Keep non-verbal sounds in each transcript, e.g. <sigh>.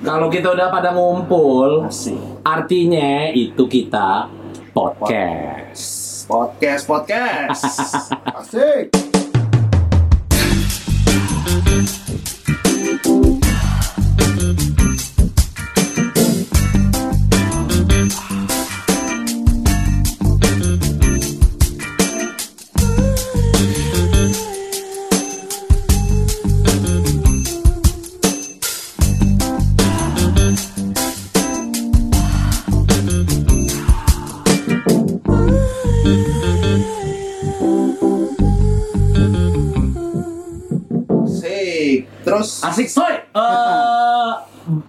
Kalau kita udah pada ngumpul, Asik. artinya itu kita podcast. Podcast, podcast. <laughs> Asik. Terus Asik soy. Eh,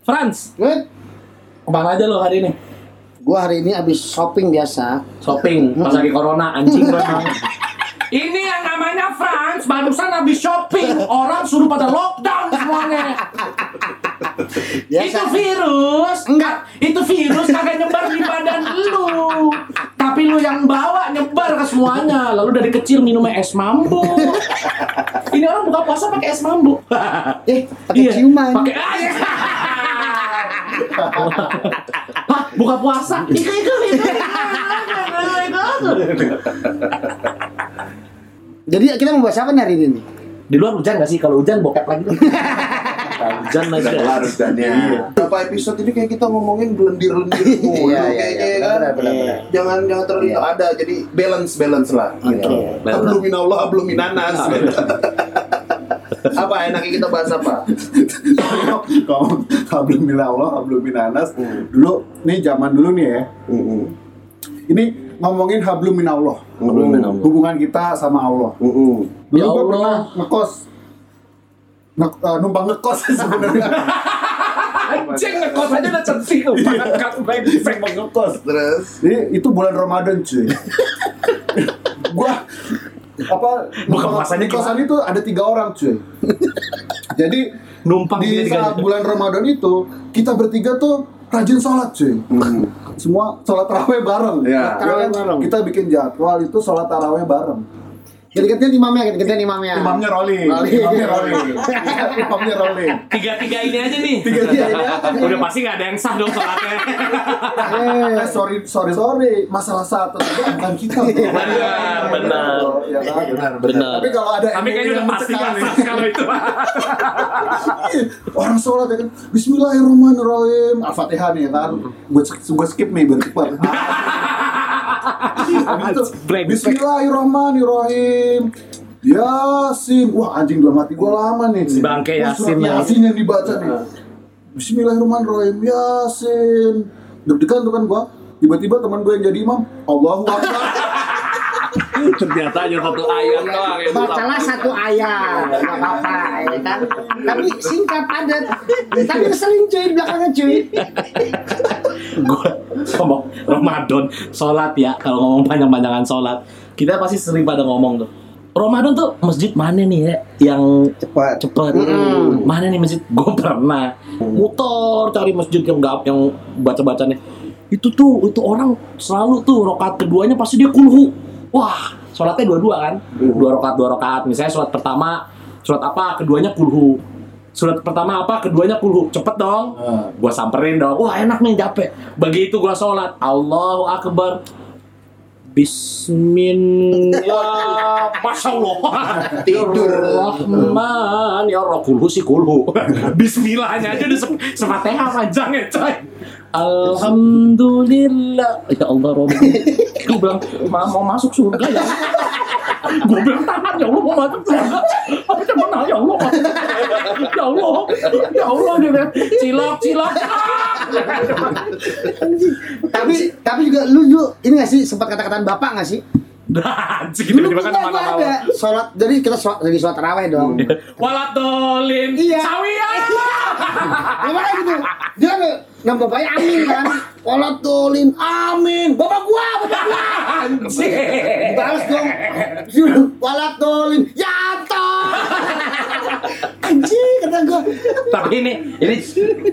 Franz, Good. ke mana aja lo hari ini? Gua hari ini abis shopping biasa. Shopping pas lagi corona anjing memang. <laughs> Ini yang namanya Franz barusan habis shopping. Orang suruh pada lockdown semuanya. <laughs> Itu virus. Enggak. Itu virus kagak nyebar di badan lu. Tapi lu yang bawa nyebar ke semuanya. Lalu dari kecil minumnya es mambo. Ini orang buka puasa pakai es mambo. Eh, pakai Iya, ciuman. Pakai Hah, buka puasa? Ikut ikut ikut. Jadi kita mau bahas apa nih hari ini? Di luar hujan gak sih? Kalau hujan bokep lagi. <laughs> Hujan lagi. udah kelar hujannya. Berapa episode ini kayak kita ngomongin gelendir-gelendir mulu Iya, iya, kayaknya iya, kan. Jangan jangan terlalu Iya. ada jadi balance balance lah. Gitu. Oke. Ablumin Allah, ablumin nanas. <laughs> apa enaknya kita bahas apa? <laughs> Kalau Alhamdulillah Allah, Alhamdulillah Anas. Hmm. Dulu, nih zaman dulu nih ya. Mm-mm. Ini ngomongin hablum minallah. Hablum minallah. Hubungan kita sama Allah. Mm-mm. Dulu Ya gua Allah. pernah ngekos. Nge- eh, numpang ngekos sebenarnya. Anjing ngekos aja udah tuh. Pangkat baik bisa mau ngekos. Terus Jadi itu bulan Ramadan cuy. gua apa Buka puasanya di kosan itu ada tiga orang cuy. Jadi Numpang di saat bulan Ramadan itu kita bertiga tuh rajin sholat cuy. Semua sholat taraweh bareng. Ya. Bareng. Kita bikin jadwal itu sholat taraweh bareng. Ganti-gantian imamnya, ganti-gantian imamnya. Imamnya rolling, Rolling. imamnya rolling, imamnya rolling. Tiga-tiga ini aja nih. Tiga-tiga ini aja. Udah pasti gak ada yang sah dong sholatnya. Eh, sorry, sorry, sorry. Masalah satu itu bukan kita. Benar, benar. Ya kan? Benar. Tapi kalau ada Tapi kayaknya udah pasti gak nih. sah kalau itu. orang sholat ya kan Bismillahirrahmanirrahim Al-Fatihah nih ya kan gue skip nih biar <laughs> cepat Habis itu, Brengsek. Bismillahirrahmanirrahim. Yasin. Wah anjing dalam hati gue lama nih. Si bangke Yasin ya. Yasin yang dibaca nih. Bismillahirrahmanirrahim. Yasin. Deg-degan tuh kan gue tiba-tiba teman gue yang jadi imam. Allahu Akbar <laughs> Ternyata hanya satu ayat doang yang Bacalah satu ayat, nggak apa-apa, ya kan? Tapi singkat padat. Tapi ngeselin cuy belakangnya cuy. gue ngomong Ramadan sholat ya. Kalau ngomong panjang-panjangan sholat. Kita pasti sering pada ngomong tuh. Ramadan tuh masjid mana nih ya? Yang Cepat. cepet Mm. mana nih masjid? Gue pernah. Muter cari masjid yang gak yang baca bacanya itu tuh itu orang selalu tuh rokat keduanya pasti dia kulhu wah sholatnya dua-dua kan dua rokat dua rokat misalnya sholat pertama sholat apa keduanya kulhu Surat pertama apa? Keduanya kulhu. Cepet dong. Ah. Gua samperin dong. Wah enak nih capek. Begitu gua sholat. Allahu Akbar. Bismillah. Masya Allah. Tidur. Rahman. Ya. Kulhu sih <laughs> kulhu. Bismillahnya aja udah se sefatihah panjang ya coy. Alhamdulillah. Ya Allah Robi. Gue bilang, "Ma, mau masuk surga ya. Gue bilang tahan ya Allah mau masuk surga. Tapi cuman nah, ya Allah. Ya Allah. Ya Allah dia bilang, cilok cilok. Tapi tapi juga lu lu ini gak sih sempat kata-kataan bapak gak sih? Anjing Dulu tiba-tiba kan mana ada sholat, jadi kita sholat, lagi sholat taraweh dong. Walatolin Iya. Sawiyah. Gimana gitu? Dia nama bapaknya Amin kan? Sholat tolin Amin. Bapak gua, bapak gua. Anjing. Balas dong. Sholat tolin Yanto. Anjing kata gua. Tapi ini ini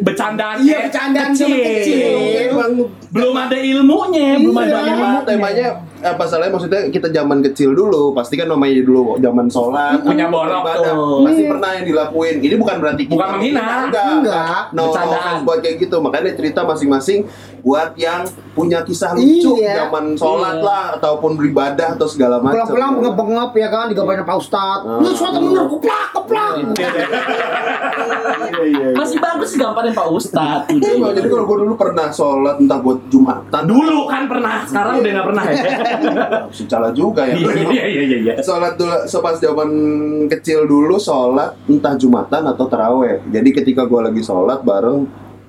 bercandaan Iya, bercandaan kecil. kecil. Emang Belum ada ilmunya, belum ada Iya. ilmu. temanya temanya apa salahnya maksudnya kita zaman kecil dulu pasti kan namanya dulu zaman sholat Punya borok tuh. pasti Iya. pernah yang dilakuin ini bukan berarti kita Bukan menghina. enggak Enggak. no offense buat kayak gitu makanya cerita masing-masing buat yang punya kisah lucu Iya. zaman sholat Iya. lah ataupun beribadah atau segala macam Pulang-pulang ngep-ngep ya kan, digapain Pak Ustad. Lu sholat bener, keplak, keplak. Iya, iya, iya. Masih bagus sih gamparin Pak Ustad. Iya, jadi kalau gue dulu pernah sholat entah buat jumatan Dulu kan pernah, sekarang udah nggak pernah ya. <laughs> secara juga ya. Iya iya iya iya. iya. sholat dulu sepas zaman kecil dulu sholat entah jumatan atau teraweh jadi ketika gue lagi sholat bareng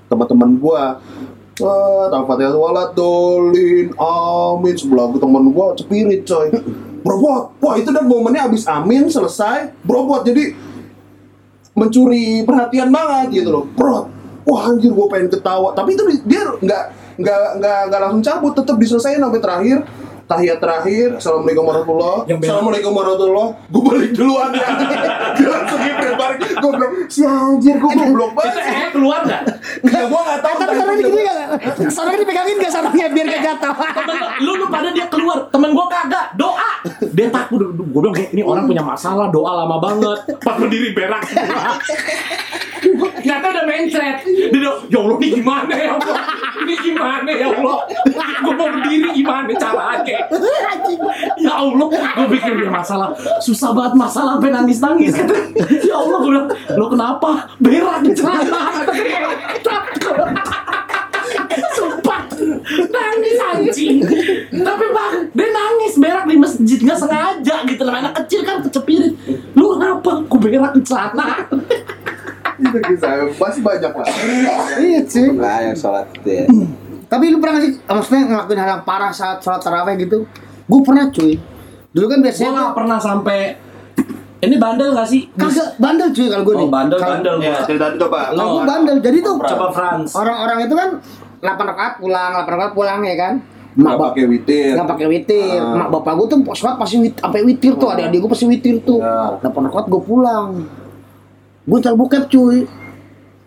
teman-teman gue Wah, Al-Fatihah walat dolin, amin. Sebelah gue temen gue cepirit coy. Brobot, wah itu dan momennya abis amin selesai Brobot, jadi mencuri perhatian banget gitu loh. Bro, wah anjir gue pengen ketawa. Tapi itu di- dia nggak nggak nggak nggak langsung cabut, tetap diselesain sampai terakhir tahiyat terakhir, assalamualaikum warahmatullah, assalamualaikum warahmatullah, gue balik duluan ya, <laughs> dia langsung ngiprit balik, gue bilang si anjir gue goblok Itu banget, eh keluar nggak? ya gue nggak tahu, Tapi sarungnya gini gak? Sarungnya dipegangin gak sarungnya biar gak jatuh? Temen lu, lu pada dia keluar, temen gua kagak, doa. Dia takut, gua bilang ini orang punya masalah, doa lama banget. Pas berdiri berak semua. Ternyata udah mencret. Dia bilang, ya Allah ini gimana ya Allah? Ini gimana ya Allah? Gua mau berdiri gimana caranya? Ya Allah, gua pikir dia masalah susah banget masalah sampai nangis nangis. Ya Allah, gua bilang, lo kenapa? Berak di celana. Sumpah Nangis anjing Tapi bang Dia nangis berak di masjid Nggak sengaja gitu loh Anak kecil kan kecepirit Lu kenapa? Ku berak di celana itu kisah masih banyak lah, Iya sih. Lah yang sholat itu ya. Tapi lu pernah gak sih, maksudnya ngelakuin hal yang parah saat sholat taraweh gitu? Gue pernah cuy. Dulu kan Gue biasanya gak pernah sampai Ini bandel gak sih? kagak bandel cuy kalau gue Oh nih. bandel Kalau- bandel ya cerita itu coba, Kalau gue bandel, jadi tuh Coba Franz orang-orang itu kan 8 rakaat pulang, 8 rakaat pulang ya kan. nggak Mak bap- pakai witir, nggak pakai witir. Ah. Mak bapak gue tuh sholat pasti wit, sampai witir tuh, adik-adik gue pasti witir tuh. Ya. 8 rakaat gue pulang. Gue bokep cuy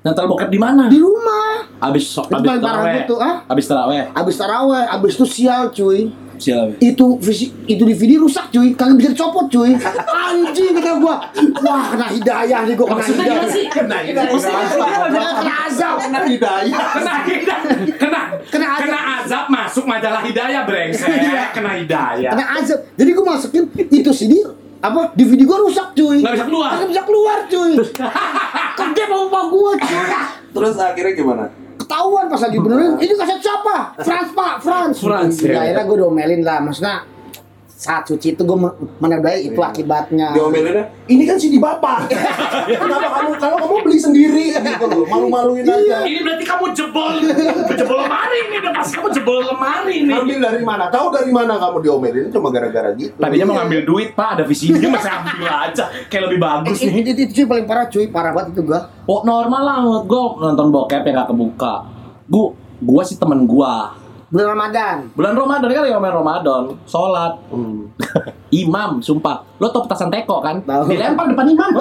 Nonton bokep di mana? di rumah. Abis so, Itu abis terawih gitu, ah? Abis terawih Abis taraweh, abis itu sial cuy. Siapa? itu visi itu DVD rusak cuy kagak bisa dicopot cuy <laughs> anjing kata gua wah kena hidayah nih gua kena Maksudnya hidayah gimana sih? Kena gimana? kena azab kena hidayah, Kena hidayah Kena Kena azab. Kena azab masuk majalah hidayah brengsek Kena hidayah kena azab jadi gua masukin itu CD apa? DVD gua rusak cuy. Nggak bisa keluar. nggak bisa keluar cuy. <laughs> Kerja sama bapak gua cuy. Terus akhirnya gimana? ketahuan pas lagi benerin. Ini kaset siapa? Frans pak. Frans. Frans, Ya, ya. akhirnya gua domelin lah. Maksudnya saat suci itu gue menodai itu akibatnya. Diomelinnya, ini kan CD bapak. <laughs> Kenapa kamu kalau kamu beli sendiri? Gitu loh, malu-maluin aja. Ini berarti kamu jebol Jebol lemari nih Udah pasti kamu jebol lemari nih. Ambil dari mana? Tahu dari mana kamu diomelin? Cuma gara-gara gitu. Tadinya mau ngambil duit pak. Ada visinya <laughs> masih ambil aja. Kayak lebih bagus itu, nih. itu, itu cuy paling parah cuy. Parah banget itu gua. Oh normal lah menurut gue Nonton bokep yang gak kebuka. Gu Gua sih temen gua bulan Ramadan Bulan Ramadan kan lagi ngomongin Ramadan Sholat <laughs> Imam, sumpah Lo tau petasan teko kan? Tahu. Dilempar depan imam <laughs>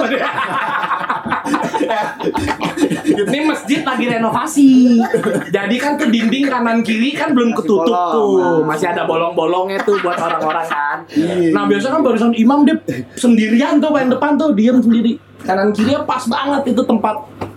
Ini masjid lagi renovasi Jadi kan tuh dinding kanan kiri kan belum ketutup bolong, tuh nah. Masih ada bolong-bolongnya tuh buat orang-orang kan Iya. Nah biasanya kan barusan imam dia sendirian tuh paling depan tuh Diem sendiri Kanan kirinya pas banget itu tempat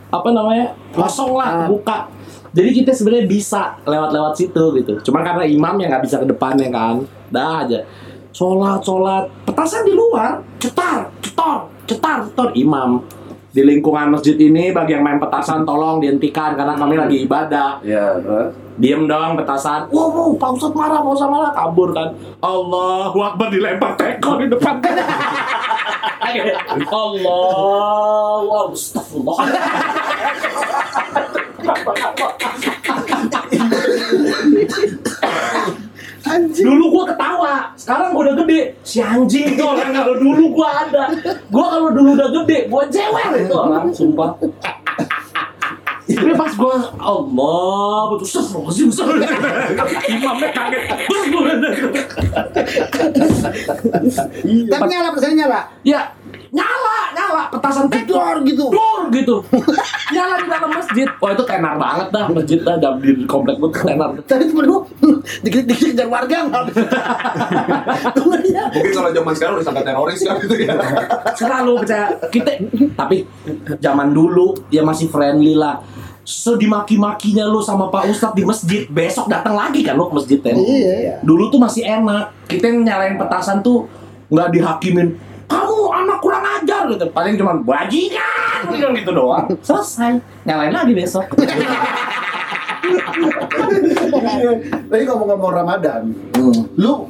Apa namanya? Kosong lah, Ah. buka jadi kita sebenarnya bisa lewat-lewat situ gitu. Cuman karena imam yang nggak bisa ke depannya kan. Dah aja. Sholat, sholat. Petasan di luar. Cetar, cetor, cetar, cetor. Imam. Di lingkungan masjid ini bagi yang main petasan tolong dihentikan karena kami lagi ibadah. Ya, terus. Diem dong petasan. Wow, wow, Pak Ustadz marah, Pak Ustadz marah. Kabur kan. Allahu Akbar dilempar teko di depan. <laughs> Allah, astagfirullah. Dulu gua ketawa, sekarang gua udah gede. Si anjing tuh orang kalau dulu gua ada. Gua kalau dulu udah gede, gua cewek itu orang, sumpah. Tapi pas gua Allah, betul. Astagfirullahaladzim. Imamnya kaget. Terus gua tapi nyala pesannya nyala. Ya, nyala nyala. Petasan Jedor gitu. dor gitu. Nyala di dalam masjid. Wah itu tenar banget dah masjid dah. Dalam di komplek gue tenar. Tadi temen lu dikit-dikit kejar warga nggak? Tunggu <laughs> dia. Mungkin kalau zaman sekarang udah disangka teroris kan gitu ya. selalu percaya. Kita tapi zaman dulu ya masih friendly lah sedimaki-makinya lu sama Pak Ustadz di masjid besok datang lagi kan lu ke masjid kan Iya. dulu tuh masih enak. Kita yang nyalain petasan tuh nggak dihakimin. Kamu anak kurang ajar gitu. Paling cuma bajingan <laughs> bilang gitu doang. Selesai. Nyalain lagi besok. <laughs> Tapi ngomong-ngomong Ramadan, lu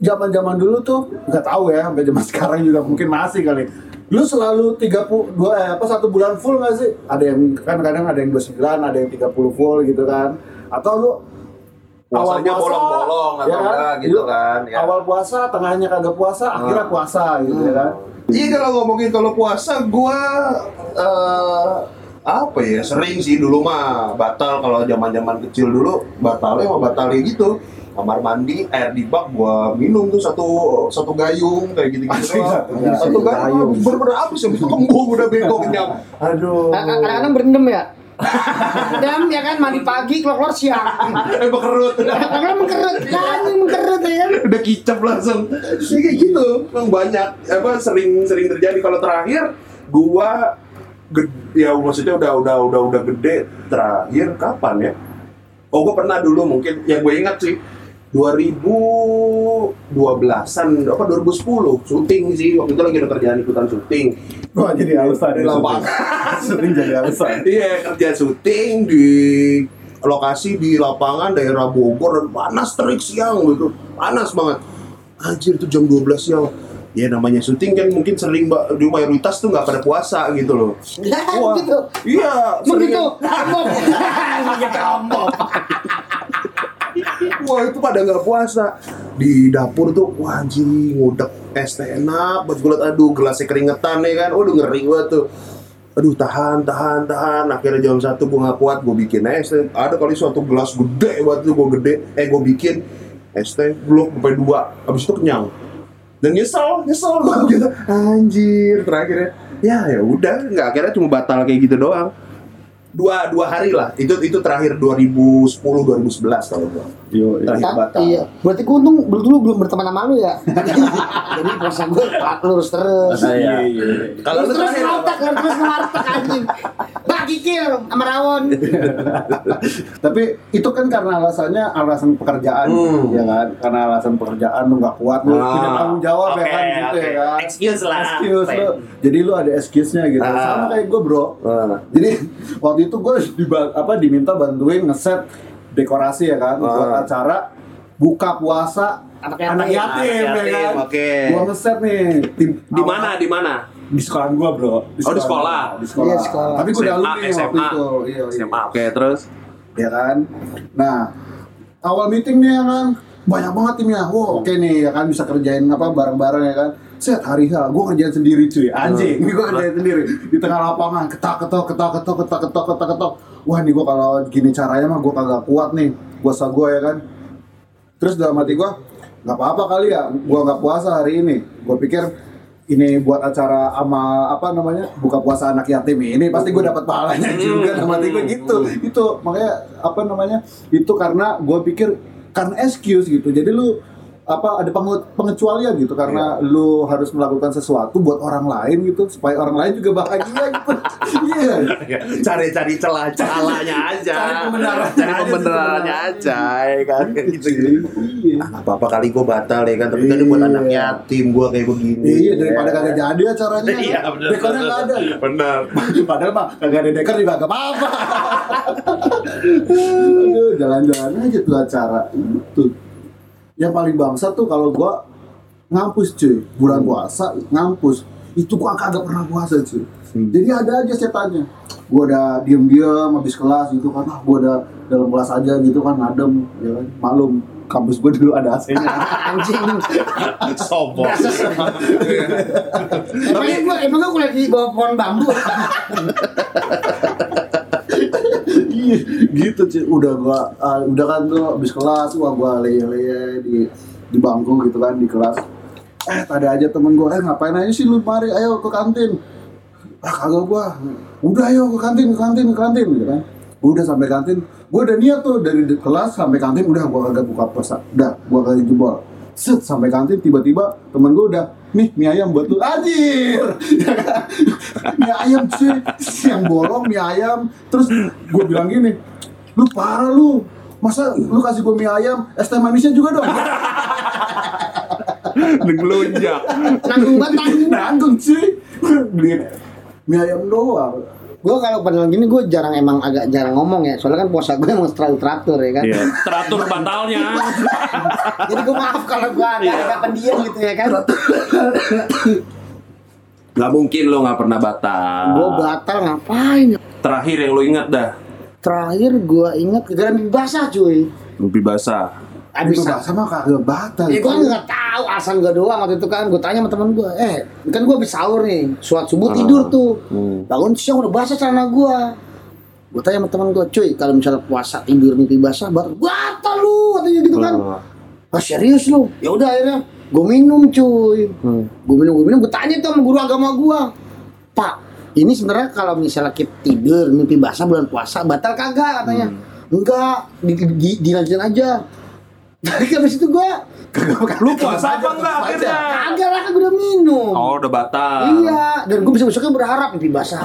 zaman-zaman dulu tuh nggak tahu ya, sampai zaman sekarang juga mungkin masih kali. Lu selalu 30 dua eh, apa satu bulan full nggak sih? Ada yang kan kadang ada yang 29, ada yang 30 full gitu kan. Atau lu Puasanya bolong-bolong atau enggak gitu Lu kan, ya. Awal puasa, tengahnya kagak puasa, akhirnya puasa gitu ya kan. Iya kalau ngomongin kalau puasa gua eh apa ya sering sih dulu mah batal kalau zaman-zaman kecil dulu batalnya mah batalnya gitu kamar mandi air di bak gua minum tuh satu satu gayung kayak gitu gitu Asli, satu gayung. satu gayung bener-bener habis ya kembung udah bego kenyang Aduh. Kadang-kadang berendam ya. <laughs> Dam ya kan mandi pagi keluar-keluar siang. eh bekerut Kadang mengkerut, kan mengkerut ya kan. udah kicap langsung. Ya, kayak gitu. Memang banyak apa sering sering terjadi. Kalau terakhir gua ged- ya maksudnya udah udah udah udah gede. Terakhir kapan ya? Oh gua pernah dulu mungkin. Yang gue ingat sih 2012-an apa 2010 syuting sih waktu itu lagi ada kerjaan ikutan syuting Wah jadi alasan di ya, lapangan Sering jadi alasan. Iya, kerja syuting di lokasi di lapangan daerah Bogor dan panas terik siang gitu. Panas banget. Anjir itu jam 12 siang. Ya namanya syuting kan mungkin sering mbak di mayoritas tuh nggak pada puasa gitu loh. <laughs> Wah, Gitu. Iya, sering Begitu. Ambok. ngomong <laughs> Wah itu pada nggak puasa. Di dapur tuh anjing ngudek es teh enak buat gue aduh gelasnya keringetan ya kan. Waduh ngeri banget tuh. Aduh tahan tahan tahan. Akhirnya jam satu gue nggak kuat gue bikin es teh. Ada kali suatu gelas gede buat tuh gue gede. Eh gue bikin es teh belum sampai dua. Abis itu kenyang. Dan nyesel nyesel gue <laughs> gitu anjir terakhirnya ya ya udah. Nggak akhirnya cuma batal kayak gitu doang dua dua hari lah itu itu terakhir 2010 2011 kalau gua Yo, terakhir batal Iya. Berarti gue untung dulu dulu belum berteman sama lu ya. <laughs> Jadi puasa gue lurus terus. iya kalau lu terus ngelotak, terus ngewartek anjing. Kikil sama rawon. <laughs> Tapi itu kan karena alasannya alasan pekerjaan, Hmm. ya kan? Karena alasan pekerjaan lu nggak kuat, lu Ah. punya tanggung jawab ya Oke, kan, gitu oke. ya kan? Excuse lah. Excuse lu. Jadi lu ada excuse-nya gitu. Ah. Sama kayak gue bro. Ah. Jadi <laughs> waktu itu gue diba- apa diminta bantuin ngeset dekorasi ya kan, Ah. buat acara buka puasa Anak anak yatim. yatim, Anak ya yatim, kan? oke. Gua ngeset nih di mana di mana di sekolah gua bro. Oh, di sekolah. di sekolah, Iya, sekolah. tapi gua udah SMA, alumni waktu SMA. itu iya, iya. SMA oke terus? Ya kan? Nah awal meeting nih ya kan? Banyak banget timnya. Wow oke nih ya kan? Bisa kerjain apa bareng-bareng ya kan? Set hari H gue kerjain sendiri cuy. Anjing ini gue kerjain sendiri. Di tengah lapangan ketak ketok ketok ketok ketok ketok ketok ketok. Wah nih gue kalau gini caranya mah gue kagak kuat nih. Puasa gue ya kan? Terus dalam hati gue nggak apa-apa kali ya gue nggak puasa hari ini. Gue pikir ini buat acara ama apa namanya buka puasa anak yatim ini pasti gue dapat pahalanya juga dalam hati gue gitu. Itu makanya apa namanya itu karena gue pikir karena excuse gitu. Jadi lu apa ada pengu- pengecualian gitu karena lu harus melakukan sesuatu buat orang lain gitu supaya orang lain juga bahagia gitu. <laughs> Iya. Cari-cari celah celahnya aja. Cari pembenarannya aja ya kan? Gitu iya Ah, apa apa kali gue batal ya kan? Tapi kan buat Iya. anak yatim gue kayak begini. Iya daripada kagak jadi acaranya. Iya, bener, Dekornya nggak ada. benar <laughs> Padahal mah kagak ada dekor juga gak apa-apa. <laughs> Aduh, jalan-jalan aja tuh acara. Itu. Yang paling bangsa tuh kalau gua ngampus cuy, bulan puasa ngampus. Itu gua kagak pernah puasa cuy. Jadi ada aja setannya. Gua udah diem-diem habis kelas gitu kan. Ah, gua udah dalam kelas aja gitu kan ngadem ya kan. Malum kampus gua dulu ada AC-nya. <laughs> Anjing. sombong Emangnya gue, emang gue kuliah di bawah pohon bambu. <laughs> <laughs> Gitu sih udah gua ah, udah kan tuh habis kelas wah gua leye-leye di di bangku gitu kan di kelas. Eh, ada aja temen gue, eh ngapain aja sih lu mari, ayo ke kantin. Ah kagak gua, udah ayo ke kantin, ke kantin, ke kantin. Gitu kan. Gua udah sampai kantin, gua udah niat tuh dari kelas sampai kantin udah gua kagak buka puasa, udah gua kagak jebol. Set sampai kantin tiba-tiba temen gua udah nih mie ayam buat lu. Anjir! <laughs> Mie ayam cuy. Yang bolong mie ayam. Terus gua bilang gini lu parah lu. Masa lu kasih gua mie ayam es teh manisnya juga dong? <laughs> Ngelunjak. Nanggung banget nanggung. nanggung cuy. Beli mie ayam doang Gue kalau pada gini gue jarang emang agak jarang ngomong ya. Soalnya kan puasa gue emang terlalu teratur ya kan. Iya, teratur batalnya. <laughs> Jadi gue maaf kalau gue agak agak pendiam gitu ya kan. <coughs> Gak mungkin lo gak pernah batal. Gue batal ngapain? Terakhir yang lo ingat dah. Terakhir gue ingat gara mimpi basah cuy. Mimpi basah. Abis itu bahasa mah kagak batal. Ya gue nggak tahu alasan gue doang waktu itu kan. Gue tanya sama teman gue, eh kan gue habis sahur nih, sholat subuh tidur tuh, bangun siang udah basah celana gue, gue tanya sama teman gue, cuy kalau misalnya puasa tidur mimpi basah batal, batal lu katanya gitu kan, ah. Serius lu, ya udah akhirnya gue minum cuy, gue minum gue minum gue tanya tuh sama guru agama gue, pak ini sebenarnya kalau misalnya kita tidur mimpi basah bulan puasa batal kagak? katanya, enggak di, di, dilanjutin aja. Tapi habis itu gue Lu puasa apa enggak akhirnya? Kagak lah, kan gue udah minum. Oh, udah batal. Iya, dan gue bisa besoknya berharap mimpi basah. <laughs>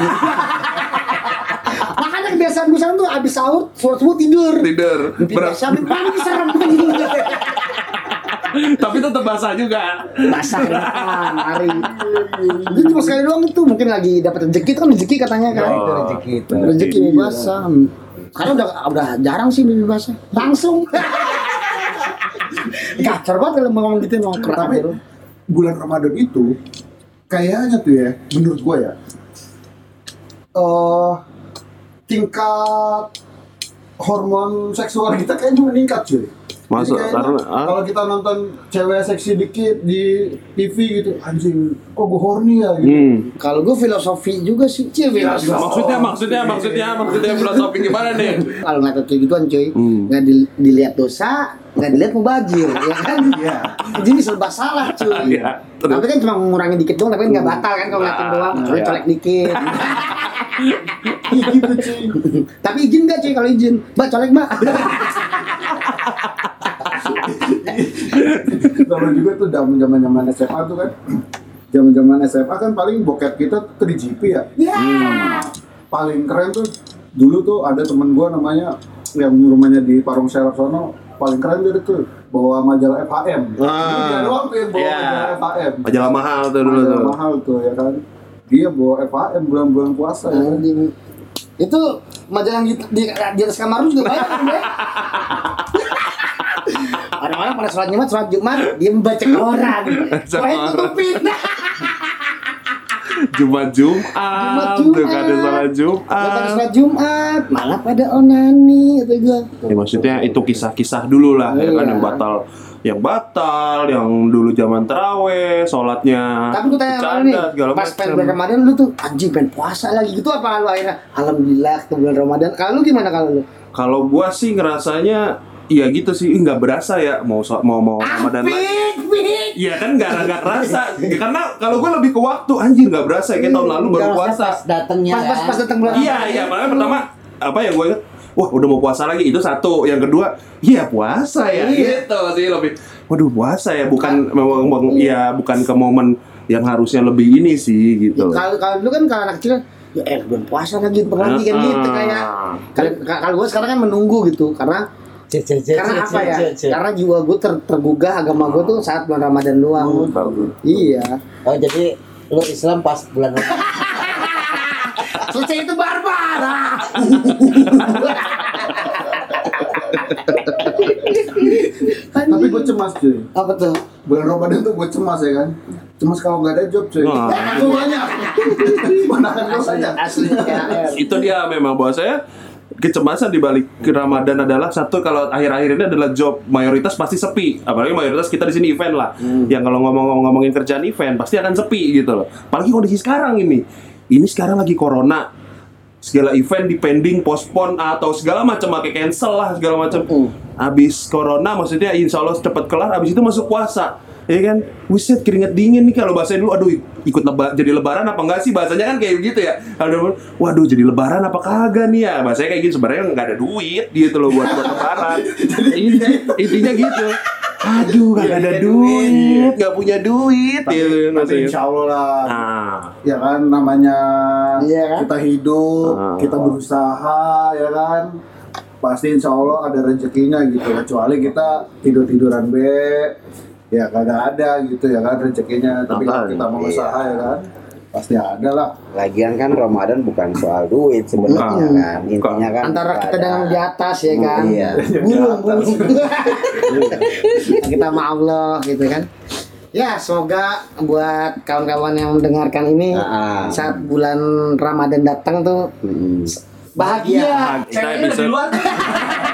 Makanya kebiasaan gue sekarang tuh abis sahur, sholat subuh tidur. Tidur. Mimpi Ber- basah, mimpi paling serem. Tapi tetap basah juga. basah kan, hari. Itu cuma sekali doang itu, mungkin lagi dapat rezeki itu kan rezeki katanya kan. Oh, rezeki itu. Rezeki mimpi basah. Karena udah udah jarang sih mimpi basah. Langsung. <laughs> Gacor banget kalau ngomong gitu keras tapi bro. bulan Ramadan itu kayaknya tuh ya menurut gue ya eh tingkat hormon seksual kita kayaknya meningkat cuy Kayaknya Karena- ah? kalau kita nonton cewek seksi dikit di TV gitu anjing kok gue horny ya gitu Hmm. Kalau gue filosofi juga sih, cie filosofi. Maksudnya, maksudnya, maksudnya, maksudnya filosofi gimana nih? Kalau nggak kayak gituan cuy, Hmm. nggak di- dilihat dosa, nggak dilihat mubajir, ya kan? Iya. Jadi serba salah cuy. Iya? Tapi kan cuma mengurangi dikit doang, tapi nggak batal kan kalau ngeliatin doang. Iya. colek dikit. <laughs> gitu cuy tapi izin nggak cuy kalau izin? Mbak colek mbak. Kalau juga tuh zaman zaman zaman SMA tuh kan zaman zaman SMA kan paling bokep kita 3GP ya Ya. paling keren tuh dulu tuh ada temen gua namanya yang rumahnya di Parung Serap sono paling keren dia tuh bawa majalah FHM Ah. Jadi dia doang tuh yang bawa Iya. majalah FHM Majalah mahal tuh dulu majalah tuh. mahal tuh ya kan dia bawa FHM bulan-bulan puasa ya kan? Itu majalah yang di, di, di atas kamar lu juga banyak kan Bre? <laughs> Orang-orang pada sholat Jumat, sholat Jumat, dia membaca koran. Koran tutupin. Jumat Jumat, Jumat tuh kan ada sholat Dia pada Jumat. sholat Jumat, malah pada onani kata gua. Ya, maksudnya itu kisah-kisah dulu lah ya kan Iya. yang batal yang batal yang dulu zaman teraweh sholatnya Tapi gue tanya nih, bercanda, segala pas pengen bulan Ramadan lu tuh anjing pengen puasa lagi gitu apa lu akhirnya? Alhamdulillah ke bulan Ramadan. Kalau lu gimana kalau lu? kalau gua sih ngerasanya Iya gitu sih, Ih, nggak berasa ya mau so- mau mau Ramadan lagi. Pik, pik. Iya kan nggak nggak kerasa, karena kalau gue lebih ke waktu anjir nggak berasa ya, kayak tahun lalu baru puasa. Pas datangnya Pas pas pas datang bulan Iya iya, makanya pertama apa ya gue wah udah mau puasa lagi itu satu, yang kedua, iya puasa ya, Iya. gitu sih lebih. Waduh puasa ya, bukan memang memang- ya bukan ke momen yang harusnya lebih ini sih gitu. Kalau kalau dulu kan kalau anak kecil ya eh belum puasa lagi bentar lagi kan Ah. gitu kayak kalau kalau gue sekarang kan menunggu gitu karena karena cek, apa cek, ya karena jiwa gue ter, tergugah agama gue tuh saat bulan Ramadan doang iya Oh jadi lu Islam pas bulan Ramadan. <laughs> selesai itu barbar. <laughs> Tapi gue cemas cuy. apa tuh Bulan Ramadan tuh gue cemas ya kan. Cemas kalau nggak ada job cuy. Wah. Gue banyak. <laughs> Mana kan asli itu dia memang bahwa saya kecemasan di balik Ramadan adalah satu kalau akhir-akhir ini adalah job mayoritas pasti sepi. Apalagi mayoritas kita di sini event lah. Yang kalau ngomong ngomongin kerjaan event pasti akan sepi gitu loh. Apalagi kondisi sekarang ini. Ini sekarang lagi corona. Segala event di pending postpone atau segala macam pakai cancel lah segala macam. Habis corona maksudnya insya Allah cepat kelar habis itu masuk puasa ya kan buset keringet dingin nih kalau bahasa dulu aduh ikut leba, jadi lebaran apa enggak sih bahasanya kan kayak gitu ya aduh waduh jadi lebaran apa kagak nih ya bahasanya kayak gitu sebenarnya nggak ada duit gitu loh buat buat lebaran <laughs> intinya, intinya gitu aduh nggak ada duit nggak punya duit Tapi, gitu tapi maksudnya. insya Allah lah. nah Ya kan namanya Iya kan? kita hidup, Ah. kita berusaha, ya kan. Pasti insya Allah ada rezekinya gitu. Kecuali kita tidur tiduran be, ya kagak ada gitu ya kan rezekinya. Tapi kalau kita mau Iya. usaha ya kan, pasti ada lah. Lagian kan Ramadan bukan soal duit sebenarnya Bukan. kan. Intinya kan Antara kita dengan di atas ya kan. Iya. <laughs> Bulung, bulung. <laughs> kita sama Allah gitu kan. Ya, semoga buat kawan-kawan yang mendengarkan ini Ah. saat bulan Ramadan datang tuh Mm. bahagia. kita episode <laughs>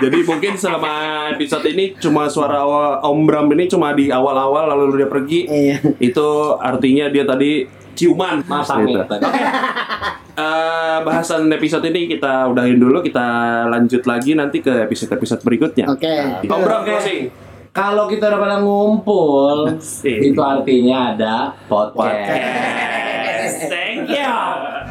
jadi mungkin selama episode ini cuma suara Om Bram ini cuma di awal-awal lalu dia pergi Iya. itu artinya dia tadi ciuman Masang Gitu. gitu. Eh, bahasan episode ini kita udahin dulu kita lanjut lagi nanti ke episode-episode berikutnya Oke. Om Bram closing Kalau kita udah pada ngumpul, Iya. itu artinya ada podcast. thank you